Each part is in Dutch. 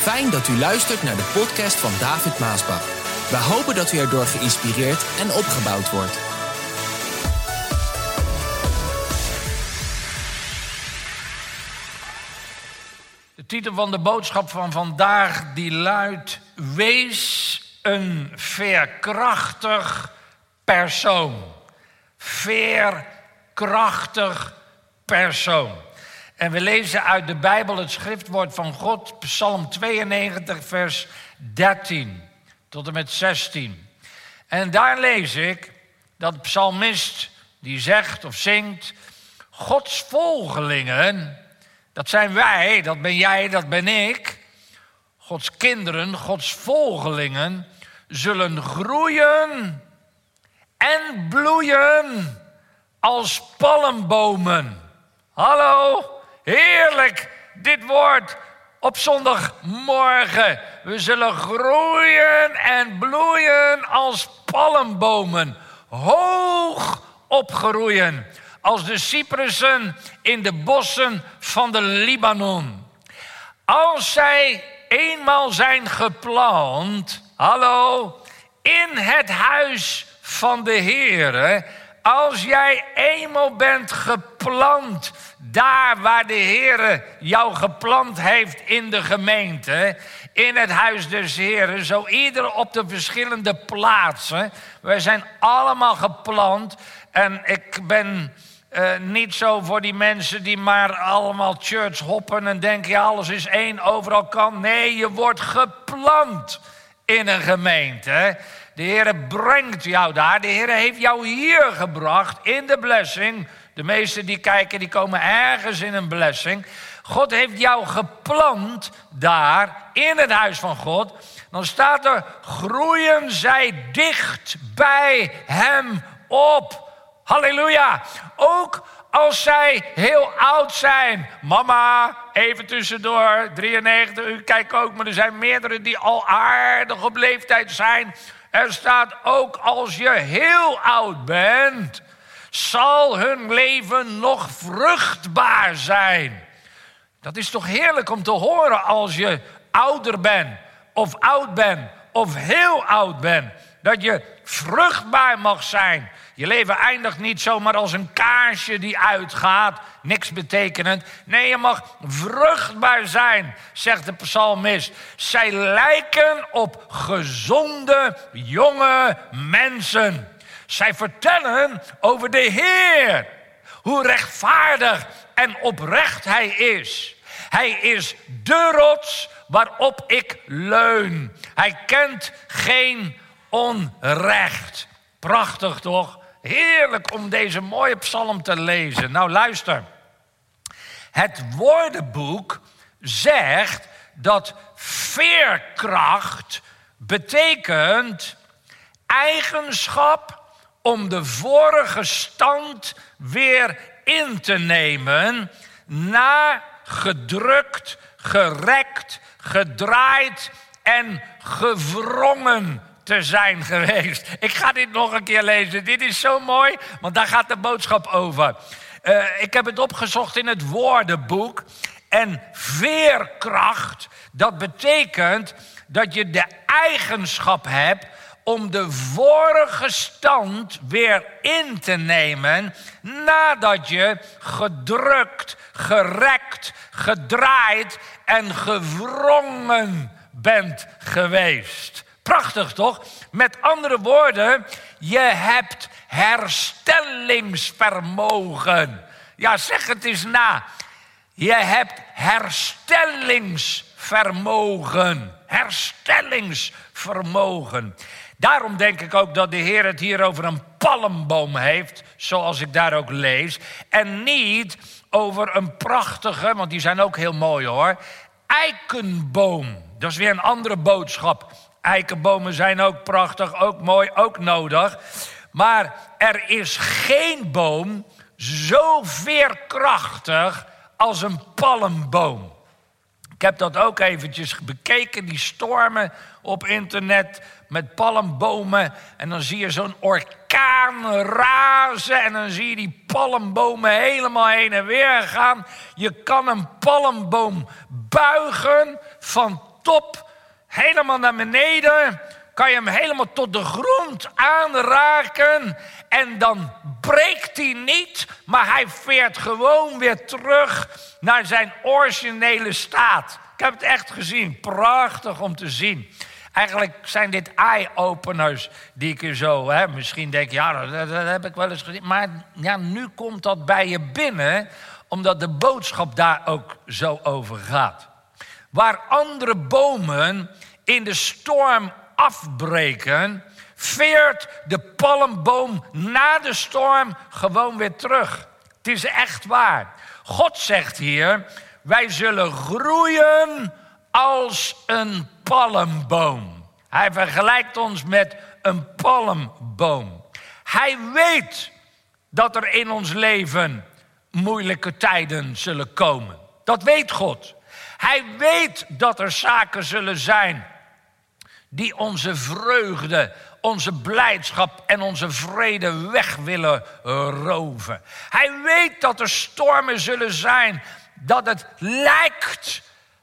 Fijn dat u luistert naar de podcast van David Maasbach. We hopen dat u erdoor geïnspireerd en opgebouwd wordt. De titel van de boodschap van vandaag die luidt: Wees een veerkrachtig persoon. Veerkrachtig persoon. En we lezen uit de Bijbel het schriftwoord van God, Psalm 92, vers 13 tot en met 16. En daar lees ik dat de psalmist die zegt of zingt: Gods volgelingen, dat zijn wij, dat ben jij, dat ben ik. Gods kinderen, Gods volgelingen, zullen groeien en bloeien als palmbomen. Hallo, heerlijk dit woord op zondagmorgen. We zullen groeien en bloeien als palmbomen, hoog opgroeien, als de cypressen in de bossen van de Libanon. Als zij eenmaal zijn geplant, hallo, in het huis van de Heere, als jij eenmaal bent geplant daar waar de Heere jou geplant heeft in de gemeente, in het huis des Heren, zo ieder op de verschillende plaatsen. Wij zijn allemaal geplant en ik ben uh, niet zo voor die mensen die maar allemaal church hoppen en denken, alles is één, overal kan. Nee, je wordt geplant in een gemeente. De Heer brengt jou daar. De Heer heeft jou hier gebracht in de blessing. De meesten die kijken, die komen ergens in een blessing. God heeft jou geplant daar in het huis van God. Dan staat er: groeien zij dicht bij Hem op. Halleluja. Ook als zij heel oud zijn. Mama, even tussendoor, 93, u kijkt ook, maar er zijn meerdere die al aardig op leeftijd zijn. Er staat ook als je heel oud bent, zal hun leven nog vruchtbaar zijn. Dat is toch heerlijk om te horen als je ouder bent, of oud bent, of heel oud bent. Dat je vruchtbaar mag zijn. Je leven eindigt niet zomaar als een kaarsje die uitgaat, niks betekenend. Nee, je mag vruchtbaar zijn, zegt de psalmist. Zij lijken op gezonde jonge mensen. Zij vertellen over de Heer, hoe rechtvaardig en oprecht Hij is. Hij is de rots waarop ik leun. Hij kent geen onrecht. Prachtig toch? Heerlijk om deze mooie psalm te lezen. Nou luister. Het woordenboek zegt dat veerkracht betekent eigenschap om de vorige stand weer in te nemen na gedrukt, gerekt, gedraaid en gewrongen te zijn geweest. Ik ga dit nog een keer lezen. Dit is zo mooi, want daar gaat de boodschap over. Uh, ik heb het opgezocht in het woordenboek. En veerkracht, dat betekent dat je de eigenschap hebt om de vorige stand weer in te nemen nadat je gedrukt, gerekt, gedraaid en gewrongen bent geweest. Prachtig toch? Met andere woorden, je hebt herstellingsvermogen. Ja, zeg het eens na. Je hebt herstellingsvermogen. Herstellingsvermogen. Daarom denk ik ook dat de Heer het hier over een palmboom heeft, zoals ik daar ook lees. En niet over een prachtige, want die zijn ook heel mooi hoor, eikenboom. Dat is weer een andere boodschap. Eikenbomen zijn ook prachtig, ook mooi, ook nodig. Maar er is geen boom zo veerkrachtig als een palmboom. Ik heb dat ook eventjes bekeken, die stormen op internet met palmbomen. En dan zie je zo'n orkaan razen en dan zie je die palmbomen helemaal heen en weer gaan. Je kan een palmboom buigen van top helemaal naar beneden. Kan je hem helemaal tot de grond aanraken. En dan breekt hij niet, maar hij veert gewoon weer terug naar zijn originele staat. Ik heb het echt gezien. Prachtig om te zien. Eigenlijk zijn dit eye-openers die ik je zo... Hè, misschien denk je, ja, dat, dat, heb ik wel eens gezien. Maar ja, nu komt dat bij je binnen... omdat de boodschap daar ook zo over gaat. Waar andere bomen in de storm afbreken... veert de palmboom na de storm gewoon weer terug. Het is echt waar. God zegt hier, wij zullen groeien als een palmboom. Hij vergelijkt ons met een palmboom. Hij weet dat er in ons leven moeilijke tijden zullen komen. Dat weet God. Hij weet dat er zaken zullen zijn die onze vreugde, onze blijdschap en onze vrede weg willen roven. Hij weet dat er stormen zullen zijn, dat het lijkt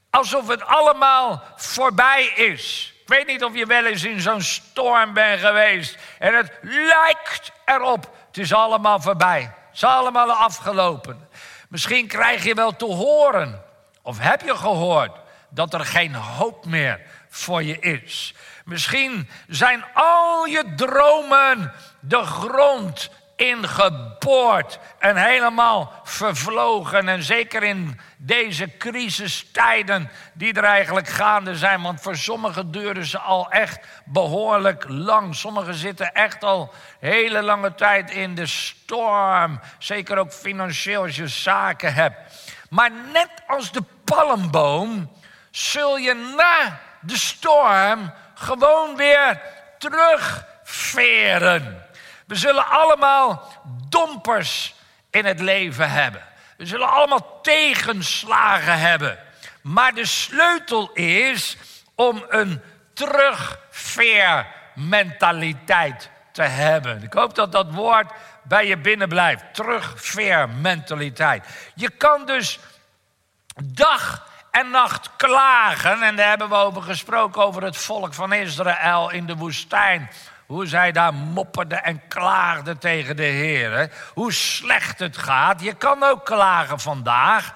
alsof het allemaal voorbij is. Ik weet niet of je wel eens in zo'n storm bent geweest en het lijkt erop, het is allemaal voorbij. Het is allemaal afgelopen. Misschien krijg je wel te horen, of heb je gehoord, dat er geen hoop meer voor je is. Misschien zijn al je dromen de grond ingeboord en helemaal vervlogen. En zeker in deze crisistijden die er eigenlijk gaande zijn. Want voor sommigen duren ze al echt behoorlijk lang. Sommigen zitten echt al hele lange tijd in de storm. Zeker ook financieel als je zaken hebt. Maar net als de palmboom zul je na de storm gewoon weer terugveren. We zullen allemaal dompers in het leven hebben. We zullen allemaal tegenslagen hebben. Maar de sleutel is om een terugveermentaliteit te hebben. Ik hoop dat dat woord bij je binnen blijft. Terugveermentaliteit. Je kan dus dag en nacht klagen. En daar hebben we over gesproken, over het volk van Israël in de woestijn. Hoe zij daar mopperden en klaagden tegen de Heer. Hoe slecht het gaat. Je kan ook klagen vandaag.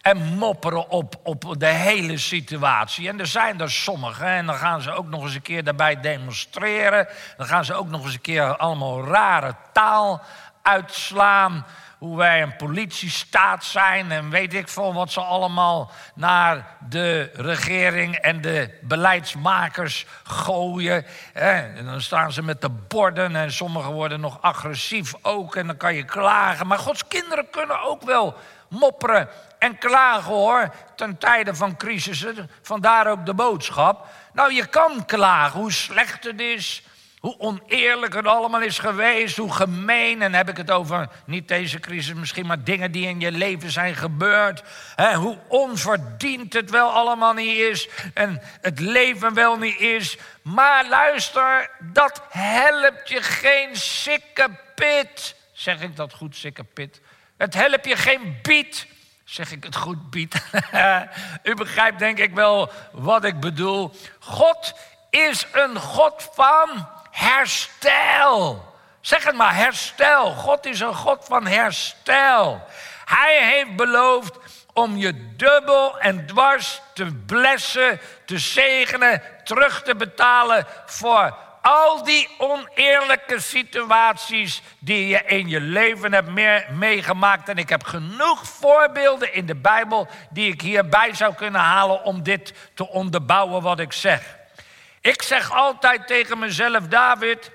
En mopperen op, op de hele situatie. En er zijn er sommigen. En dan gaan ze ook nog eens een keer daarbij demonstreren. Dan gaan ze ook nog eens een keer allemaal rare taal uitslaan hoe wij een politiestaat zijn en weet ik veel wat ze allemaal naar de regering en de beleidsmakers gooien. En dan staan ze met de borden en sommigen worden nog agressief ook en dan kan je klagen. Maar Gods kinderen kunnen ook wel mopperen en klagen hoor, ten tijde van crisissen. Vandaar ook de boodschap. Nou, je kan klagen hoe slecht het is, hoe oneerlijk het allemaal is geweest, hoe gemeen. En heb ik het over niet deze crisis misschien, maar dingen die in je leven zijn gebeurd. Hè, hoe onverdiend het wel allemaal niet is en het leven wel niet is. Maar luister, dat helpt je geen sikke pit. Zeg ik dat goed, sikke pit? Het helpt je geen biet. Zeg ik het goed, Piet? U begrijpt denk ik wel wat ik bedoel. God is een God van herstel. Zeg het maar, herstel. God is een God van herstel. Hij heeft beloofd om je dubbel en dwars te blessen, te zegenen, terug te betalen voor al die oneerlijke situaties die je in je leven hebt meegemaakt. En ik heb genoeg voorbeelden in de Bijbel die ik hierbij zou kunnen halen om dit te onderbouwen wat ik zeg. Ik zeg altijd tegen mezelf, David,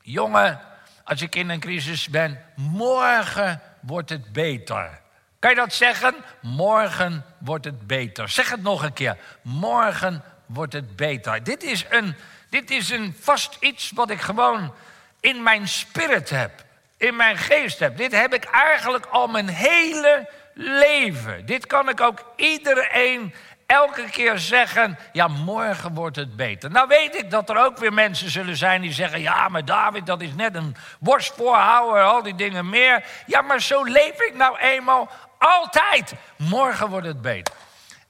jongen, als ik in een crisis ben, morgen wordt het beter. Kan je dat zeggen? Morgen wordt het beter. Zeg het nog een keer. Morgen wordt het beter. Dit is een, dit is een vast iets wat ik gewoon in mijn spirit heb. In mijn geest heb. Dit heb ik eigenlijk al mijn hele leven. Dit kan ik ook iedereen elke keer zeggen, ja, morgen wordt het beter. Nou weet ik dat er ook weer mensen zullen zijn die zeggen, ja, maar David, dat is net een borstvoorhouwer, al die dingen meer. Ja, maar zo leef ik nou eenmaal altijd. Morgen wordt het beter.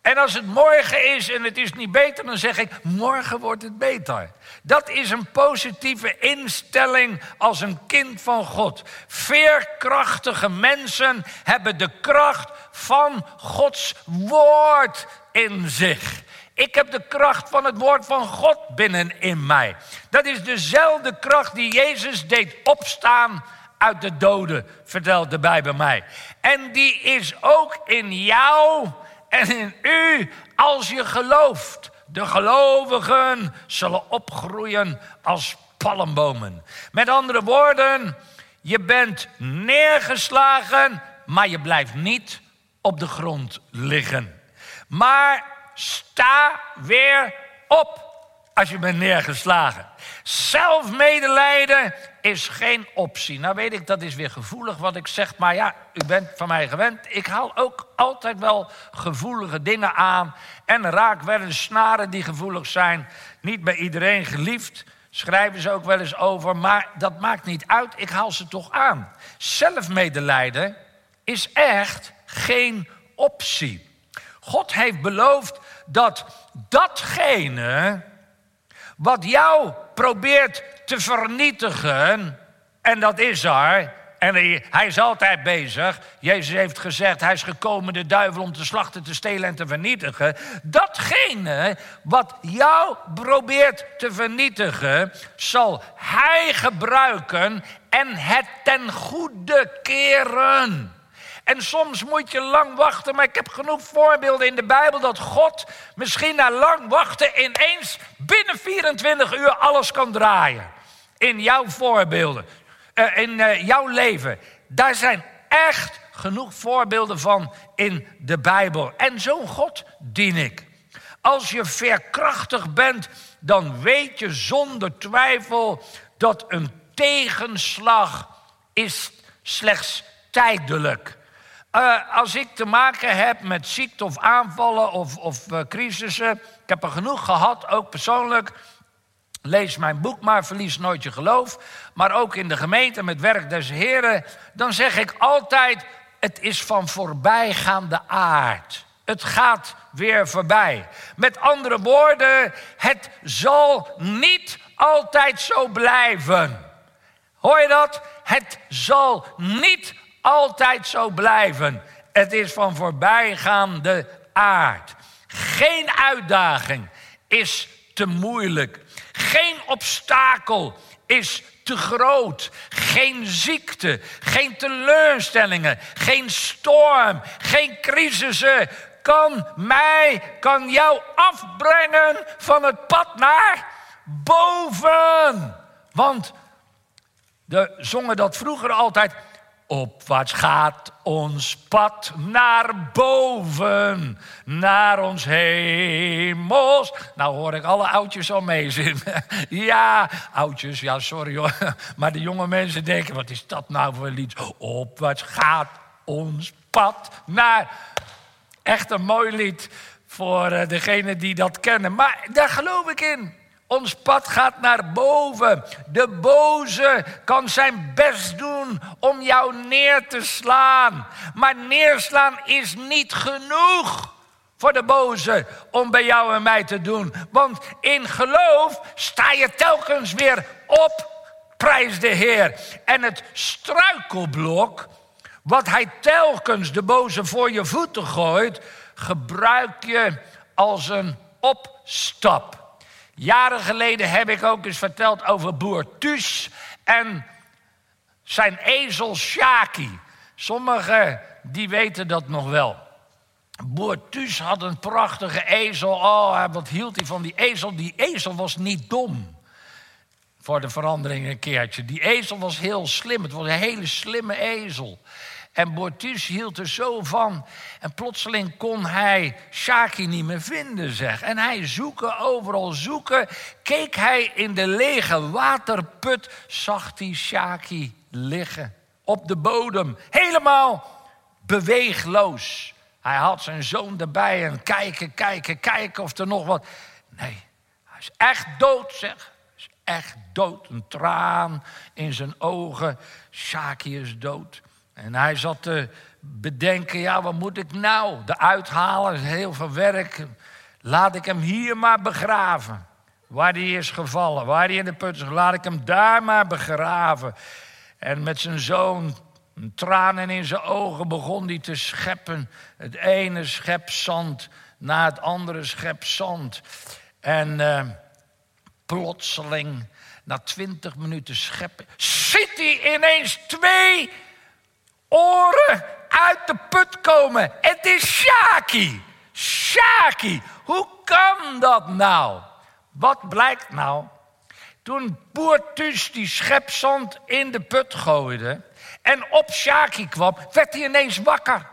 En als het morgen is en het is niet beter, dan zeg ik, morgen wordt het beter. Dat is een positieve instelling als een kind van God. Veerkrachtige mensen hebben de kracht van Gods woord in zich. Ik heb de kracht van het woord van God binnen in mij. Dat is dezelfde kracht die Jezus deed opstaan uit de doden, vertelt de Bijbel mij. En die is ook in jou en in u als je gelooft. De gelovigen zullen opgroeien als palmbomen. Met andere woorden, je bent neergeslagen, maar je blijft niet op de grond liggen. Maar sta weer op als je bent neergeslagen. Zelfmedelijden is geen optie. Nou weet ik, dat is weer gevoelig wat ik zeg, maar ja, u bent van mij gewend. Ik haal ook altijd wel gevoelige dingen aan en raak wel eens snaren die gevoelig zijn. Niet bij iedereen geliefd, schrijven ze ook wel eens over, maar dat maakt niet uit, ik haal ze toch aan. Zelfmedelijden is echt geen optie. God heeft beloofd dat datgene wat jou probeert te vernietigen, en dat is er, en hij, is altijd bezig. Jezus heeft gezegd, hij is gekomen de duivel om te slachten, te stelen en te vernietigen. Datgene wat jou probeert te vernietigen, zal hij gebruiken en het ten goede keren. En soms moet je lang wachten, maar ik heb genoeg voorbeelden in de Bijbel dat God misschien na lang wachten ineens binnen 24 uur alles kan draaien. In jouw voorbeelden, uh, in uh, jouw leven. Daar zijn echt genoeg voorbeelden van in de Bijbel. En zo'n God dien ik. Als je veerkrachtig bent, dan weet je zonder twijfel dat een tegenslag is slechts tijdelijk uh, als ik te maken heb met ziekte of aanvallen of, of uh, crisissen, ik heb er genoeg gehad, ook persoonlijk. Lees mijn boek maar, verlies nooit je geloof. Maar ook in de gemeente met werk des Heren. Dan zeg ik altijd, het is van voorbijgaande aard. Het gaat weer voorbij. Met andere woorden, het zal niet altijd zo blijven. Hoor je dat? Het zal niet altijd zo blijven. Het is van voorbijgaande aard. Geen uitdaging is te moeilijk. Geen obstakel is te groot. Geen ziekte, geen teleurstellingen, geen storm, geen crisissen kan mij, kan jou afbrengen van het pad naar boven. Want de zongen dat vroeger altijd. Opwaarts gaat ons pad naar boven, naar ons hemels. Nou hoor ik alle oudjes al meezingen. ja, oudjes, ja sorry hoor. Maar de jonge mensen denken, wat is dat nou voor lied? Opwaarts gaat ons pad naar... Echt een mooi lied voor eh, degenen die dat kennen. Maar daar geloof ik in. Ons pad gaat naar boven. De boze kan zijn best doen om jou neer te slaan. Maar neerslaan is niet genoeg voor de boze om bij jou en mij te doen. Want in geloof sta je telkens weer op, prijs de Heer. En het struikelblok, wat hij telkens de boze voor je voeten gooit, gebruik je als een opstap. Jaren geleden heb ik ook eens verteld over boer Thuis en zijn ezel Shaki. Sommigen die weten dat nog wel. Boer Thuis had een prachtige ezel. Oh, wat hield hij van die ezel? Die ezel was niet dom. Voor de verandering een keertje. Die ezel was heel slim. Het was een hele slimme ezel. En Bortus hield er zo van. En plotseling kon hij Shaki niet meer vinden, zeg. En hij zoeken, overal zoeken. Keek hij in de lege waterput, zag hij Shaki liggen. Op de bodem, helemaal beweegloos. Hij had zijn zoon erbij en kijken, kijken, kijken of er nog wat... Nee, hij is echt dood, zeg. Echt dood. Een traan in zijn ogen. Shaki is dood. En hij zat te bedenken, ja, wat moet ik nou? De uithalen, heel veel werk. Laat ik hem hier maar begraven. Waar hij is gevallen, waar hij in de put is, laat ik hem daar maar begraven. En met zijn zoon, tranen in zijn ogen, begon hij te scheppen. Het ene schep zand na het andere schep zand. En uh, plotseling, na twintig minuten scheppen, ziet hij ineens twee oren uit de put komen. Het is Shaki. Shaki, hoe kan dat nou? Wat blijkt nou? Toen Boertus die schepzand in de put gooide en op Shaki kwam, werd hij ineens wakker.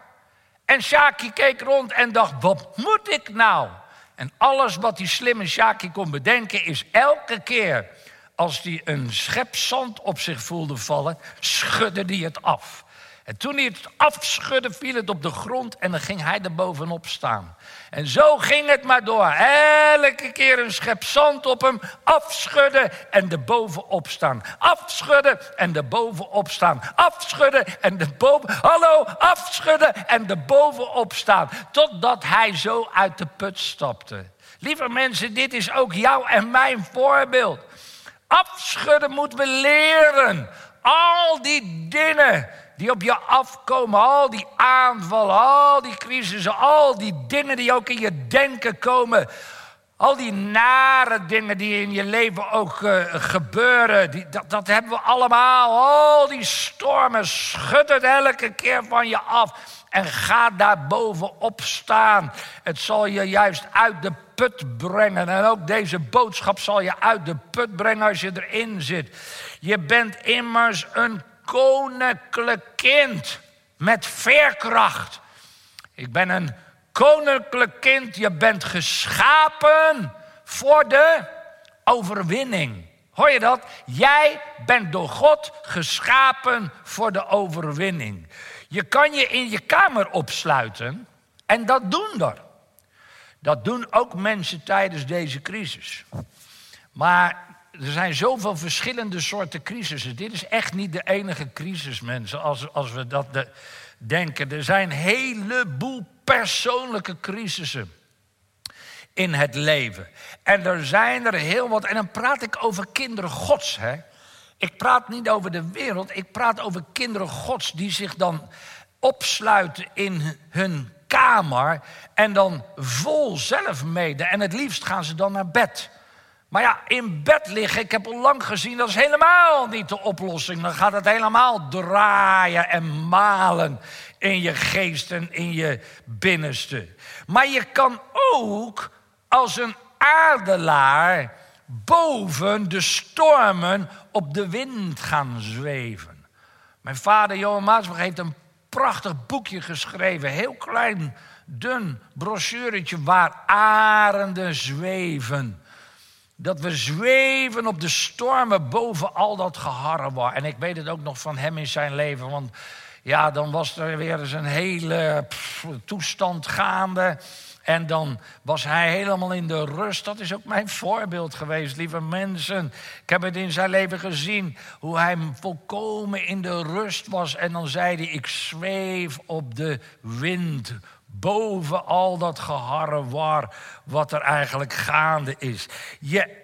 En Shaki keek rond en dacht, wat moet ik nou? En alles wat die slimme Shaki kon bedenken is elke keer als hij een schep zand op zich voelde vallen, schudde hij het af. En toen hij het afschudde, viel het op de grond en dan ging hij er bovenop staan. En zo ging het maar door. Elke keer een schep zand op hem, afschudden en er bovenop staan. Afschudden en er bovenop staan. Afschudden en er boven... Hallo, afschudden en er bovenop staan. Totdat hij zo uit de put stapte. Lieve mensen, dit is ook jouw en mijn voorbeeld. Afschudden moeten we leren. Al die dingen die op je afkomen, al die aanvallen, al die crisissen, al die dingen die ook in je denken komen. Al die nare dingen die in je leven ook uh, gebeuren, die, dat, hebben we allemaal. Al die stormen, schud het elke keer van je af en ga daar bovenop staan. Het zal je juist uit de put brengen. En ook deze boodschap zal je uit de put brengen als je erin zit. Je bent immers een koninklijk kind met veerkracht. Ik ben een koninklijk kind. Je bent geschapen voor de overwinning. Hoor je dat? Jij bent door God geschapen voor de overwinning. Je kan je in je kamer opsluiten en dat doen er. Dat doen ook mensen tijdens deze crisis. Maar er zijn zoveel verschillende soorten crisissen. Dit is echt niet de enige crisis, mensen, als, als we dat de, denken. Er zijn een heleboel persoonlijke crisissen in het leven. En er zijn er heel wat. En dan praat ik over kinderen Gods. Hè? Ik praat niet over de wereld, ik praat over kinderen Gods die zich dan opsluiten in hun kamer en dan vol zelfmede. En het liefst gaan ze dan naar bed. Maar ja, in bed liggen, ik heb al lang gezien, dat is helemaal niet de oplossing. Dan gaat het helemaal draaien en malen in je geest en in je binnenste. Maar je kan ook als een aardelaar boven de stormen op de wind gaan zweven. Mijn vader Johan Maasbach heeft een prachtig boekje geschreven, heel klein, dun brochureetje waar arenden zweven dat we zweven op de stormen boven al dat geharrewar. En ik weet het ook nog van hem in zijn leven. Want ja, dan was er weer eens een hele toestand gaande. En dan was hij helemaal in de rust. Dat is ook mijn voorbeeld geweest, lieve mensen. Ik heb het in zijn leven gezien, hoe hij volkomen in de rust was. En dan zei hij, ik zweef op de wind boven al dat geharrewar wat er eigenlijk gaande is. Je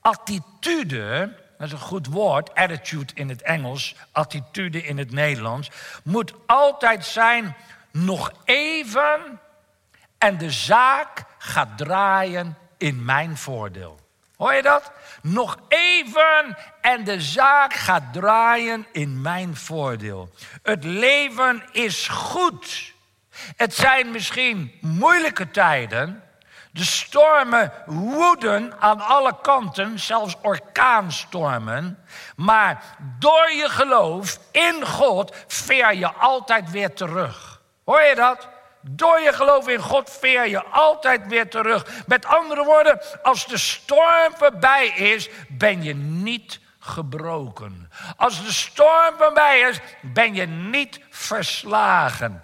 attitude, dat is een goed woord, attitude in het Engels, attitude in het Nederlands, moet altijd zijn nog even en de zaak gaat draaien in mijn voordeel. Hoor je dat? Nog even en de zaak gaat draaien in mijn voordeel. Het leven is goed. Het zijn misschien moeilijke tijden. De stormen woeden aan alle kanten, zelfs orkaanstormen. Maar door je geloof in God veer je altijd weer terug. Hoor je dat? Door je geloof in God veer je altijd weer terug. Met andere woorden, als de storm voorbij is, ben je niet gebroken. Als de storm voorbij is, ben je niet verslagen.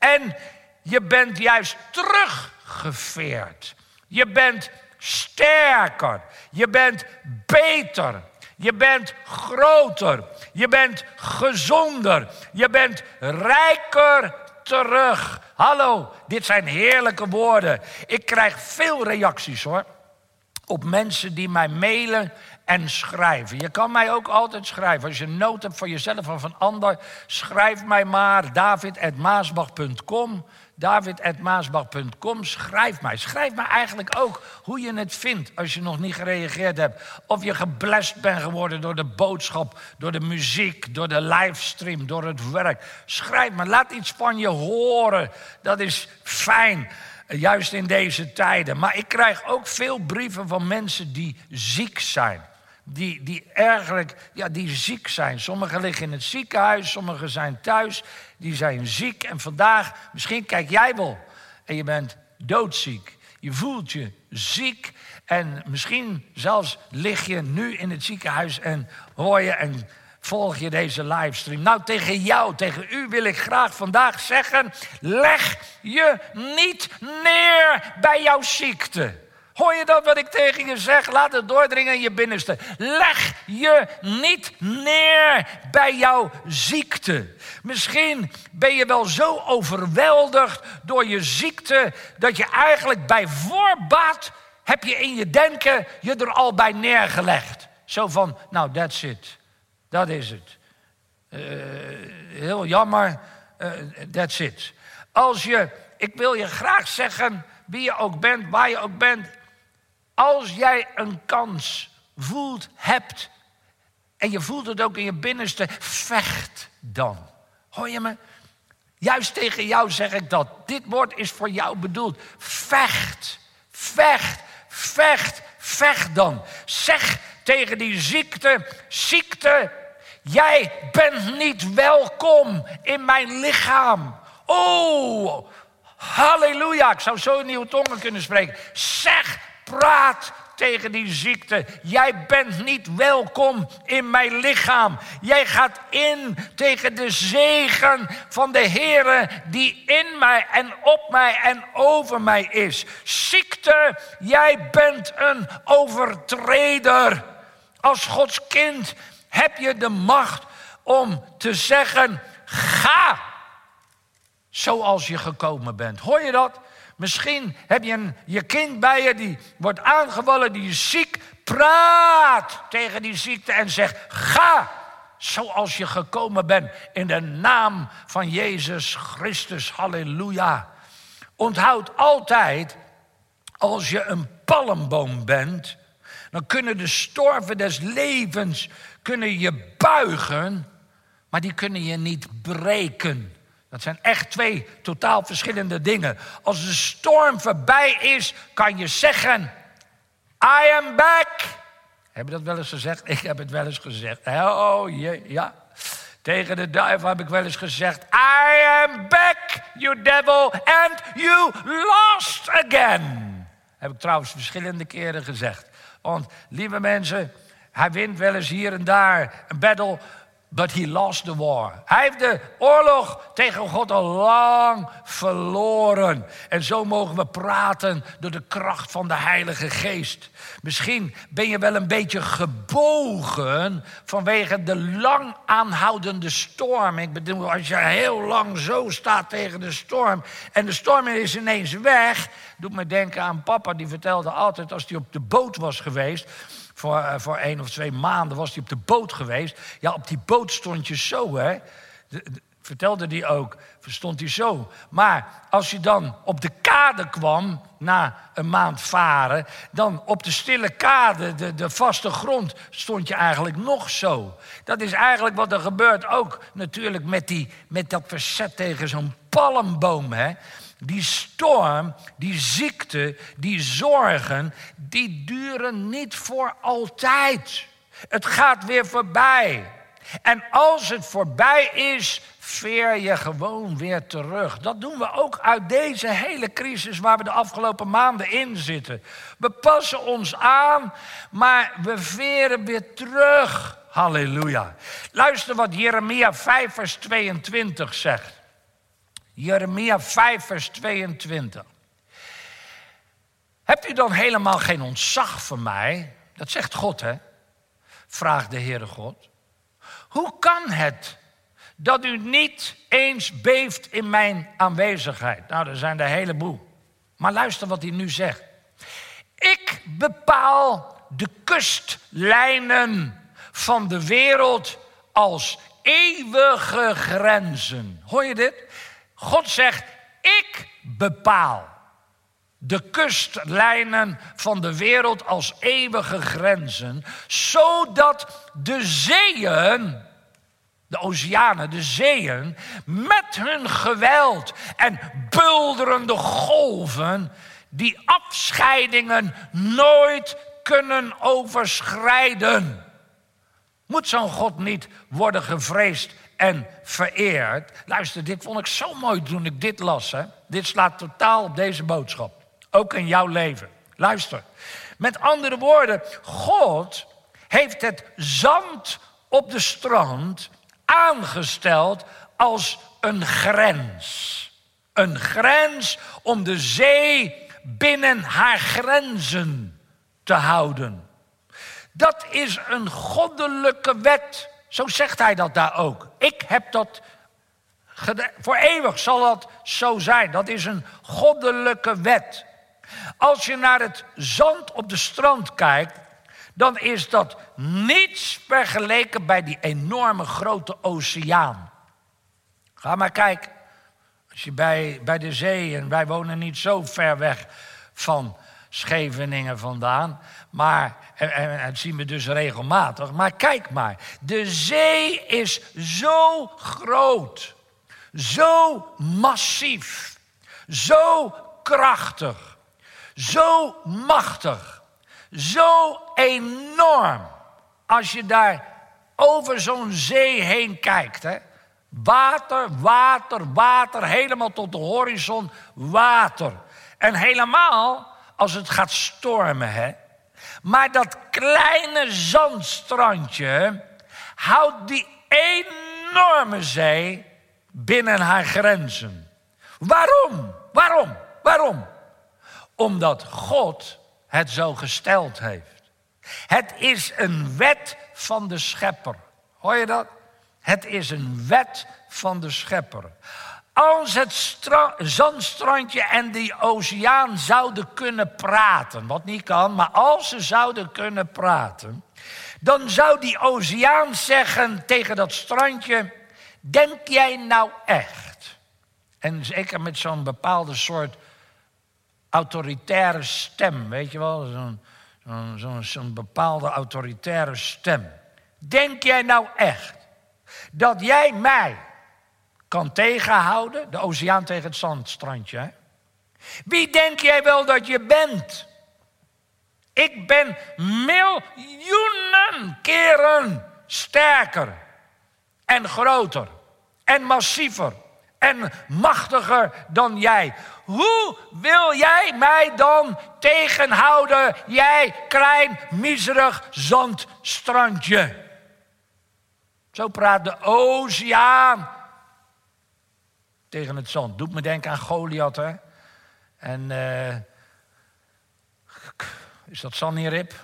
En je bent juist teruggeveerd. Je bent sterker. Je bent beter. Je bent groter. Je bent gezonder. Je bent rijker terug. Hallo, dit zijn heerlijke woorden. Ik krijg veel reacties hoor. Op mensen die mij mailen en schrijven. Je kan mij ook altijd schrijven. Als je een nood hebt voor jezelf of van ander, schrijf mij maar david.maasbach.com david.maasbach.com. Schrijf mij. Schrijf mij eigenlijk ook hoe je het vindt als je nog niet gereageerd hebt. Of je geblest bent geworden door de boodschap, door de muziek, door de livestream, door het werk. Schrijf me. Laat iets van je horen. Dat is fijn. Juist in deze tijden. Maar ik krijg ook veel brieven van mensen die ziek zijn. Die, die eigenlijk ja, die ziek zijn. Sommigen liggen in het ziekenhuis, sommigen zijn thuis, die zijn ziek. En vandaag, misschien kijk jij wel en je bent doodziek. Je voelt je ziek en misschien zelfs lig je nu in het ziekenhuis en hoor je en volg je deze livestream. Nou, tegen jou, tegen u wil ik graag vandaag zeggen: leg je niet neer bij jouw ziekte. Hoor je dat wat ik tegen je zeg? Laat het doordringen in je binnenste. Leg je niet neer bij jouw ziekte. Misschien ben je wel zo overweldigd door je ziekte dat je eigenlijk bij voorbaat heb je in je denken je er al bij neergelegd. Zo van, nou, that's it. Dat is het. Uh, heel jammer, uh, that's it. Als je, ik wil je graag zeggen, wie je ook bent, waar je ook bent, als jij een kans voelt, hebt, en je voelt het ook in je binnenste, vecht dan. Hoor je me? Juist tegen jou zeg ik dat. Dit woord is voor jou bedoeld. Vecht, vecht, vecht, vecht dan. Zeg tegen die ziekte, ziekte, jij bent niet welkom in mijn lichaam. Oh, halleluja. Ik zou zo in nieuwe tongen kunnen spreken. Zeg Praat tegen die ziekte. Jij bent niet welkom in mijn lichaam. Jij gaat in tegen de zegen van de Heere die in mij en op mij en over mij is. Ziekte, jij bent een overtreder. Als Gods kind heb je de macht om te zeggen: ga zoals je gekomen bent. Hoor je dat? Misschien heb je een, je kind bij je die wordt aangevallen, die is ziek. Praat tegen die ziekte en zeg: ga zoals je gekomen bent in de naam van Jezus Christus. Halleluja. Onthoud altijd, als je een palmboom bent, dan kunnen de storven des levens kunnen je buigen, maar die kunnen je niet breken. Dat zijn echt twee totaal verschillende dingen. Als de storm voorbij is, kan je zeggen: I am back. Heb je dat wel eens gezegd? Ik heb het wel eens gezegd. Oh jee, ja. Tegen de duivel heb ik wel eens gezegd: I am back, you devil, and you lost again. Heb ik trouwens verschillende keren gezegd. Want lieve mensen, hij wint wel eens hier en daar een battle, But he lost the war. Hij heeft de oorlog tegen God al lang verloren. En zo mogen we praten door de kracht van de Heilige Geest. Misschien ben je wel een beetje gebogen vanwege de lang aanhoudende storm. Ik bedoel, als je heel lang zo staat tegen de storm en de storm is ineens weg. Doet me denken aan papa, die vertelde altijd als hij op de boot was geweest voor, uh, voor één of twee maanden was hij op de boot geweest. Ja, op die boot stond je zo, hè. vertelde hij ook, verstond hij zo. Maar als je dan op de kade kwam, na een maand varen... dan op de stille kade, de, de vaste grond, stond je eigenlijk nog zo. Dat is eigenlijk wat er gebeurt ook natuurlijk met, die, met dat verzet tegen zo'n palmboom, hè. Die storm, die ziekte, die zorgen, die duren niet voor altijd. Het gaat weer voorbij. En als het voorbij is, veer je gewoon weer terug. Dat doen we ook uit deze hele crisis waar we de afgelopen maanden in zitten. We passen ons aan, maar we veren weer terug. Halleluja. Luister wat Jeremia 5, vers 22 zegt. Jeremia 5, vers 22. Hebt u dan helemaal geen ontzag voor mij? Dat zegt God, hè? Vraagt de Heere God. Hoe kan het dat u niet eens beeft in mijn aanwezigheid. Nou, er zijn er een heleboel. Maar luister wat hij nu zegt. Ik bepaal de kustlijnen van de wereld als eeuwige grenzen. Hoor je dit? God zegt, ik bepaal de kustlijnen van de wereld als eeuwige grenzen, zodat de zeeën, de oceanen, de zeeën, met hun geweld en bulderende golven, die afscheidingen nooit kunnen overschrijden. Moet zo'n God niet worden gevreesd en vereerd? Luister, dit vond ik zo mooi toen ik dit las. Hè? Dit slaat totaal op deze boodschap. Ook in jouw leven. Luister. Met andere woorden, God heeft het zand op de strand aangesteld als een grens. Een grens om de zee binnen haar grenzen te houden. Dat is een goddelijke wet. Zo zegt hij dat daar ook. Ik heb dat voor eeuwig zal dat zo zijn. Dat is een goddelijke wet. Als je naar het zand op de strand kijkt, dan is dat niets vergeleken bij die enorme grote oceaan. Ga maar kijken. Als je bij, bij de zee, en wij wonen niet zo ver weg van Scheveningen vandaan, maar en, en, zien we dus regelmatig. Maar kijk maar, de zee is zo groot, zo massief, zo krachtig, zo machtig, zo enorm. Als je daar over zo'n zee heen kijkt, hè? water, water, water, helemaal tot de horizon, water. En helemaal als het gaat stormen, hè? Maar dat kleine zandstrandje houdt die enorme zee binnen haar grenzen. Waarom? Waarom? Waarom? Omdat God het zo gesteld heeft. Het is een wet van de schepper. Hoor je dat? Het is een wet van de schepper. Als het zandstrandje en die oceaan zouden kunnen praten, wat niet kan, maar als ze zouden kunnen praten, dan zou die oceaan zeggen tegen dat strandje: Denk jij nou echt? En zeker met zo'n bepaalde soort autoritaire stem, weet je wel, zo'n bepaalde autoritaire stem. Denk jij nou echt dat jij mij kan tegenhouden. De oceaan tegen het zandstrandje. Wie denk jij wel dat je bent? Ik ben miljoenen keren sterker en groter en massiever en machtiger dan jij. Hoe wil jij mij dan tegenhouden, jij klein, miserig zandstrandje? Zo praat de oceaan tegen het zand. Doet me denken aan Goliath, hè? En uh, is dat Sanherib?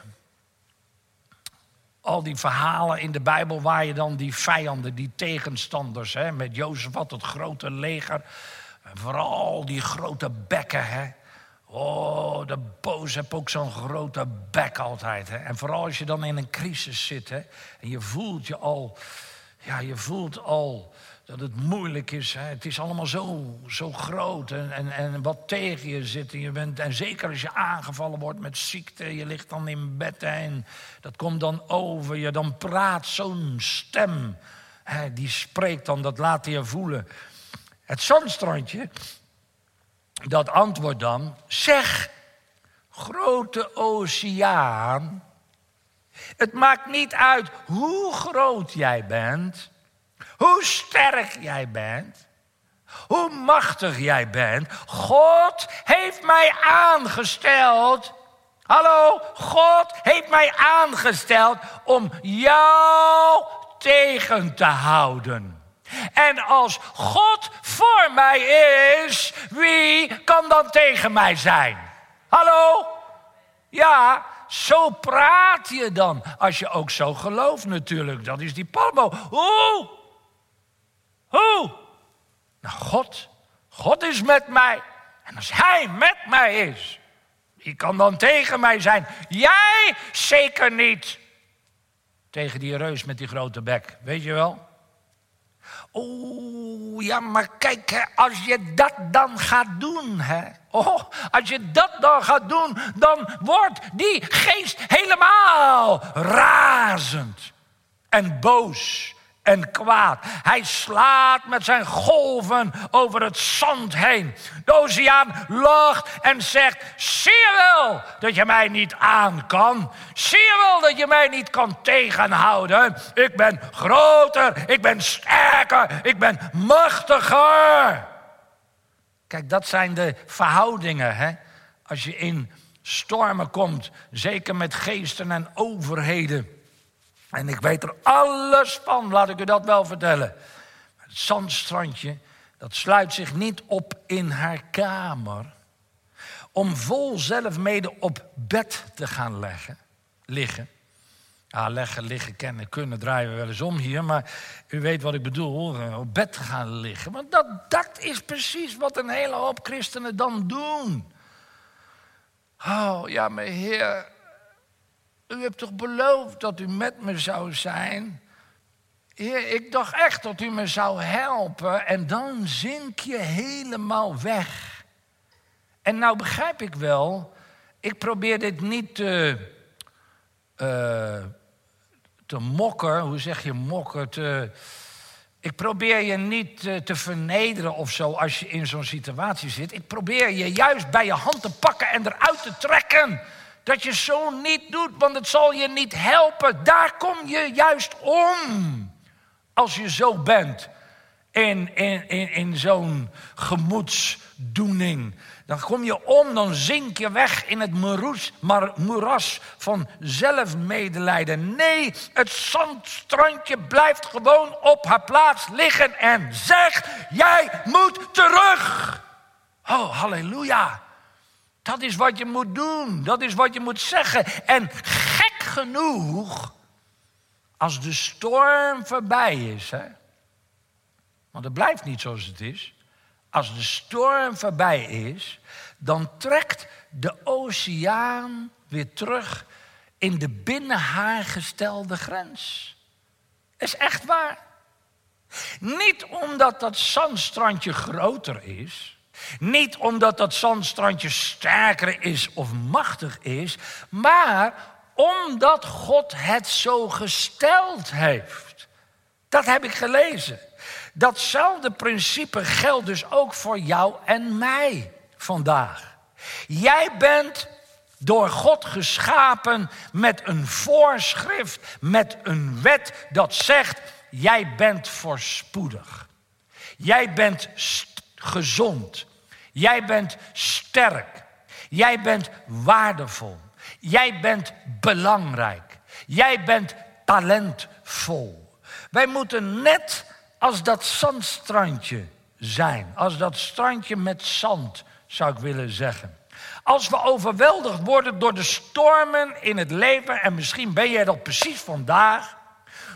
Al die verhalen in de Bijbel waar je dan die vijanden, die tegenstanders, hè, met Jozef had het grote leger. En vooral die grote bekken, hè. Oh, de boos heb ook zo'n grote bek altijd. Hè? En vooral als je dan in een crisis zit hè, en je voelt je al, ja, je voelt al dat het moeilijk is. Hè? Het is allemaal zo, zo groot en, en, en wat tegen je zit. En, je bent, en zeker als je aangevallen wordt met ziekte, je ligt dan in bed en dat komt dan over je. Dan praat zo'n stem, hè, die spreekt dan, dat laat je voelen. Het zandstrandje, dat antwoordt dan, zeg, grote oceaan, het maakt niet uit hoe groot jij bent... Hoe sterk jij bent. Hoe machtig jij bent. God heeft mij aangesteld. Hallo, God heeft mij aangesteld om jou tegen te houden. En als God voor mij is, wie kan dan tegen mij zijn? Hallo? Ja, zo praat je dan. Als je ook zo gelooft natuurlijk. Dat is die palmo. Hoe Hoe? Nou, God. God is met mij. En als Hij met mij is, wie kan dan tegen mij zijn? Jij zeker niet. Tegen die reus met die grote bek, weet je wel? Oeh, ja, maar kijk, als je dat dan gaat doen, hè. Oh, als je dat dan gaat doen, dan wordt die geest helemaal razend en boos en kwaad. Hij slaat met zijn golven over het zand heen. De oceaan lacht en zegt: Zie je wel dat je mij niet aan kan? Zie je wel dat je mij niet kan tegenhouden? Ik ben groter, ik ben sterker, ik ben machtiger. Kijk, dat zijn de verhoudingen, hè? Als je in stormen komt, zeker met geesten en overheden. En ik weet er alles van, laat ik u dat wel vertellen. Het zandstrandje, dat sluit zich niet op in haar kamer. Om vol zelf mede op bed te gaan leggen, liggen. Ja, leggen, liggen, kennen, kunnen draaien we wel eens om hier. Maar u weet wat ik bedoel, eh, op bed gaan liggen. Want dat, dat is precies wat een hele hoop christenen dan doen. Oh, ja, mijn heer, u hebt toch beloofd dat u met me zou zijn? Ik dacht echt dat u me zou helpen en dan zink je helemaal weg. En nou begrijp ik wel, ik probeer dit niet te, uh, te mokken, hoe zeg je mokken, ik probeer je niet te, te vernederen of zo als je in zo'n situatie zit. Ik probeer je juist bij je hand te pakken en eruit te trekken. Dat je zo niet doet, want het zal je niet helpen. Daar kom je juist om. Als je zo bent in, in, in, in zo'n gemoedsdoening. Dan kom je om, dan zink je weg in het moeras, maar, moeras van zelfmedelijden. Nee, het zandstrandje blijft gewoon op haar plaats liggen en zegt: Jij moet terug. Oh, halleluja. Dat is wat je moet doen. Dat is wat je moet zeggen. En gek genoeg, als de storm voorbij is, hè, want het blijft niet zoals het is. Als de storm voorbij is, dan trekt de oceaan weer terug in de binnen haar gestelde grens. Is echt waar. Niet omdat dat zandstrandje groter is. Niet omdat dat zandstrandje sterker is of machtig is, maar omdat God het zo gesteld heeft. Dat heb ik gelezen. Datzelfde principe geldt dus ook voor jou en mij vandaag. Jij bent door God geschapen met een voorschrift, met een wet dat zegt: jij bent voorspoedig. Jij bent gezond. Jij bent sterk. Jij bent waardevol. Jij bent belangrijk. Jij bent talentvol. Wij moeten net als dat zandstrandje zijn. Als dat strandje met zand, zou ik willen zeggen. Als we overweldigd worden door de stormen in het leven, en misschien ben jij dat precies vandaag,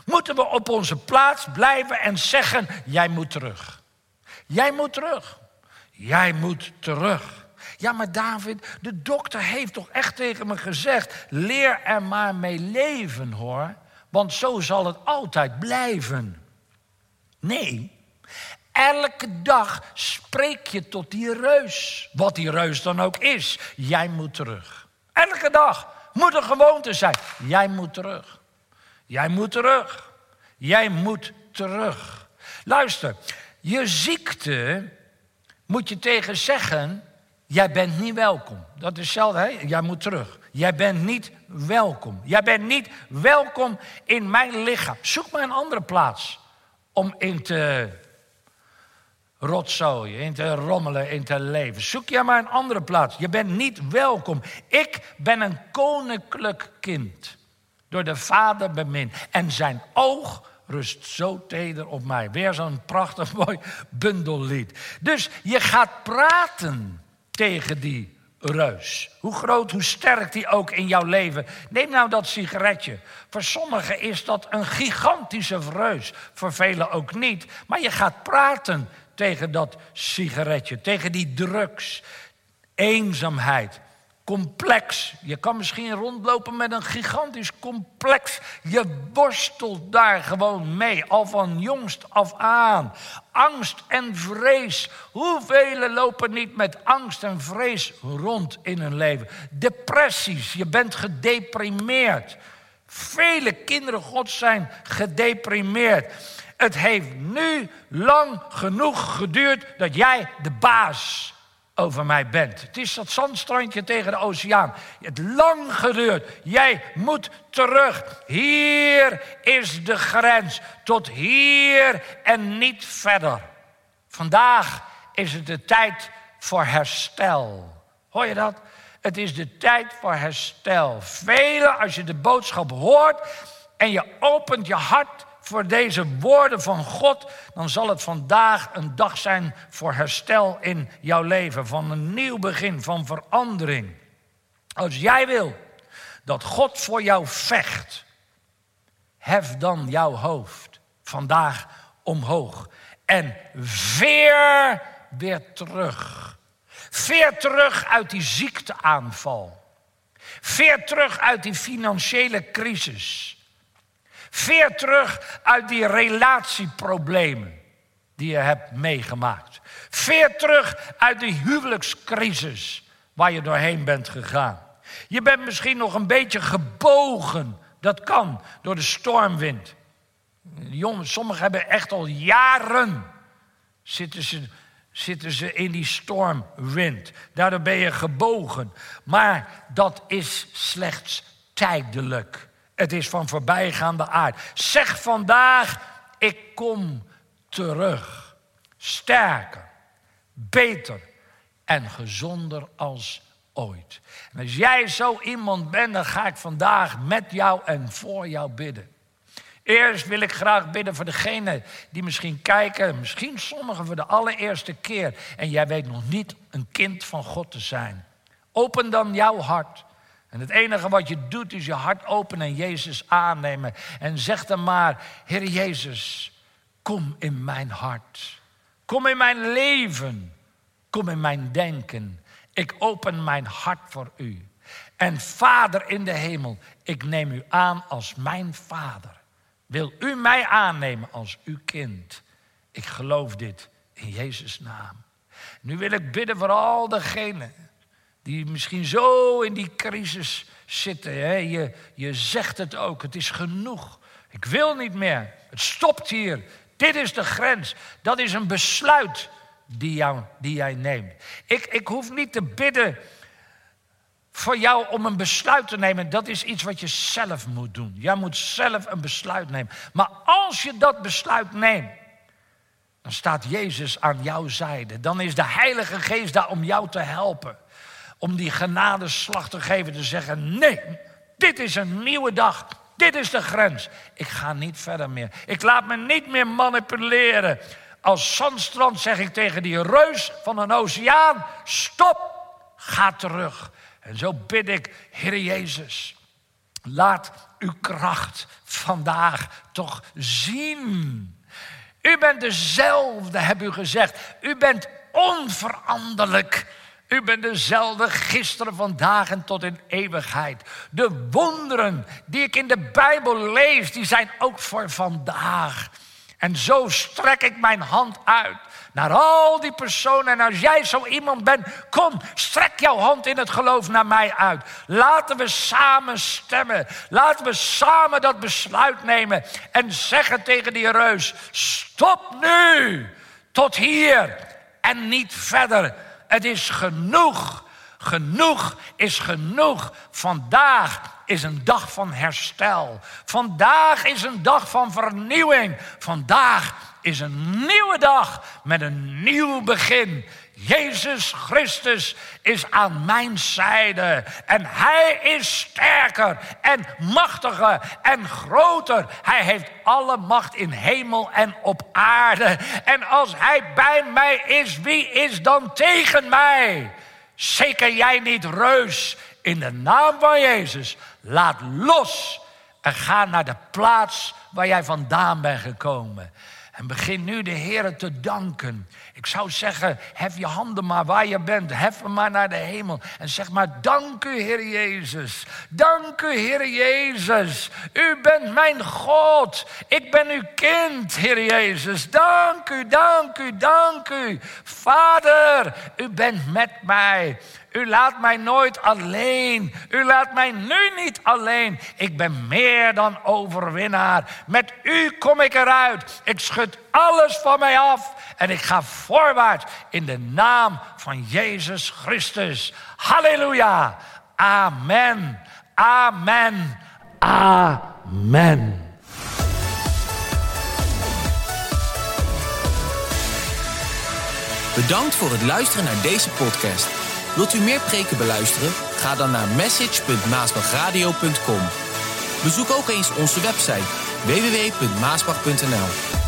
moeten we op onze plaats blijven en zeggen: Jij moet terug. Jij moet terug. Jij moet terug. Ja, maar David, de dokter heeft toch echt tegen me gezegd: leer er maar mee leven hoor, want zo zal het altijd blijven. Nee, elke dag spreek je tot die reus, wat die reus dan ook is. Jij moet terug. Elke dag moet een gewoonte zijn. Jij moet terug. Jij moet terug. Jij moet terug. Luister, je ziekte moet je tegen zeggen: Jij bent niet welkom. Dat is hetzelfde, hè? Jij moet terug. Jij bent niet welkom. Jij bent niet welkom in mijn lichaam. Zoek maar een andere plaats om in te rotzooien, in te rommelen, in te leven. Zoek jij maar een andere plaats. Je bent niet welkom. Ik ben een koninklijk kind, door de Vader bemind. En zijn oog rust zo teder op mij. Weer zo'n prachtig mooi bundellied. Dus je gaat praten tegen die reus. Hoe groot, hoe sterk die ook in jouw leven. Neem nou dat sigaretje. Voor sommigen is dat een gigantische reus. Voor velen ook niet. Maar je gaat praten tegen dat sigaretje, tegen die drugs. Eenzaamheid, complex. Je kan misschien rondlopen met een gigantisch complex. Je worstelt daar gewoon mee, al van jongst af aan. Angst en vrees. Hoeveel lopen niet met angst en vrees rond in hun leven? Depressies, je bent gedeprimeerd. Vele kinderen God zijn gedeprimeerd. Het heeft nu lang genoeg geduurd dat jij de baas over mij bent. Het is dat zandstrandje tegen de oceaan. Het lang geduurd. Jij moet terug. Hier is de grens. Tot hier en niet verder. Vandaag is het de tijd voor herstel. Hoor je dat? Het is de tijd voor herstel. Velen, als je de boodschap hoort en je opent je hart voor deze woorden van God, dan zal het vandaag een dag zijn voor herstel in jouw leven, van een nieuw begin, van verandering. Als jij wil dat God voor jou vecht, hef dan jouw hoofd vandaag omhoog en veer weer terug. Veer terug uit die ziekteaanval. Veer terug uit die financiële crisis. Veer terug uit die relatieproblemen die je hebt meegemaakt. Veer terug uit die huwelijkscrisis waar je doorheen bent gegaan. Je bent misschien nog een beetje gebogen. Dat kan door de stormwind. Jongens, sommigen hebben echt al jaren zitten ze, zitten ze in die stormwind. Daardoor ben je gebogen. Maar dat is slechts tijdelijk. Het is van voorbijgaande aard. Zeg vandaag, ik kom terug. Sterker, beter en gezonder als ooit. En als jij zo iemand bent, dan ga ik vandaag met jou en voor jou bidden. Eerst wil ik graag bidden voor degenen die misschien kijken, misschien sommigen voor de allereerste keer. En jij weet nog niet een kind van God te zijn. Open dan jouw hart. En het enige wat je doet is je hart openen en Jezus aannemen. En zeg dan maar, Heer Jezus, kom in mijn hart. Kom in mijn leven. Kom in mijn denken. Ik open mijn hart voor u. En Vader in de hemel, ik neem u aan als mijn Vader. Wil u mij aannemen als uw kind? Ik geloof dit in Jezus' naam. Nu wil ik bidden voor al degenen die misschien zo in die crisis zitten. Hè? Je, je zegt het ook, het is genoeg. Ik wil niet meer. Het stopt hier. Dit is de grens. Dat is een besluit die, jou, die jij neemt. Ik, ik hoef niet te bidden voor jou om een besluit te nemen. Dat is iets wat je zelf moet doen. Jij moet zelf een besluit nemen. Maar als je dat besluit neemt, dan staat Jezus aan jouw zijde. Dan is de Heilige Geest daar om jou te helpen om die genadeslag te geven, te zeggen: nee, dit is een nieuwe dag. Dit is de grens. Ik ga niet verder meer. Ik laat me niet meer manipuleren. Als zandstrand zeg ik tegen die reus van een oceaan: stop, ga terug. En zo bid ik, Heer Jezus, laat uw kracht vandaag toch zien. U bent dezelfde, heb u gezegd. U bent onveranderlijk. U bent dezelfde gisteren, vandaag en tot in eeuwigheid. De wonderen die ik in de Bijbel lees, die zijn ook voor vandaag. En zo strek ik mijn hand uit naar al die personen. En als jij zo iemand bent, kom, strek jouw hand in het geloof naar mij uit. Laten we samen stemmen. Laten we samen dat besluit nemen. En zeggen tegen die reus: stop nu, tot hier en niet verder. Het is genoeg. Genoeg is genoeg. Vandaag is een dag van herstel. Vandaag is een dag van vernieuwing. Vandaag is een nieuwe dag met een nieuw begin. Jezus Christus is aan mijn zijde. En hij is sterker en machtiger en groter. Hij heeft alle macht in hemel en op aarde. En als hij bij mij is, wie is dan tegen mij? Zeker jij niet, reus. In de naam van Jezus, laat los en ga naar de plaats waar jij vandaan bent gekomen. En begin nu de Heer te danken. Ik zou zeggen, hef je handen maar waar je bent. Hef hem maar naar de hemel. En zeg maar, dank u Heer Jezus. Dank u Heer Jezus. U bent mijn God. Ik ben uw kind, Heer Jezus. Dank u, dank u, dank u. Vader, u bent met mij. U laat mij nooit alleen. U laat mij nu niet alleen. Ik ben meer dan overwinnaar. Met u kom ik eruit. Ik schud alles van mij af en ik ga voorwaarts in de naam van Jezus Christus. Halleluja. Amen. Amen. Amen. Bedankt voor het luisteren naar deze podcast. Wilt u meer preken beluisteren? Ga dan naar message.maasbachradio.com. Bezoek ook eens onze website www.maasbach.nl.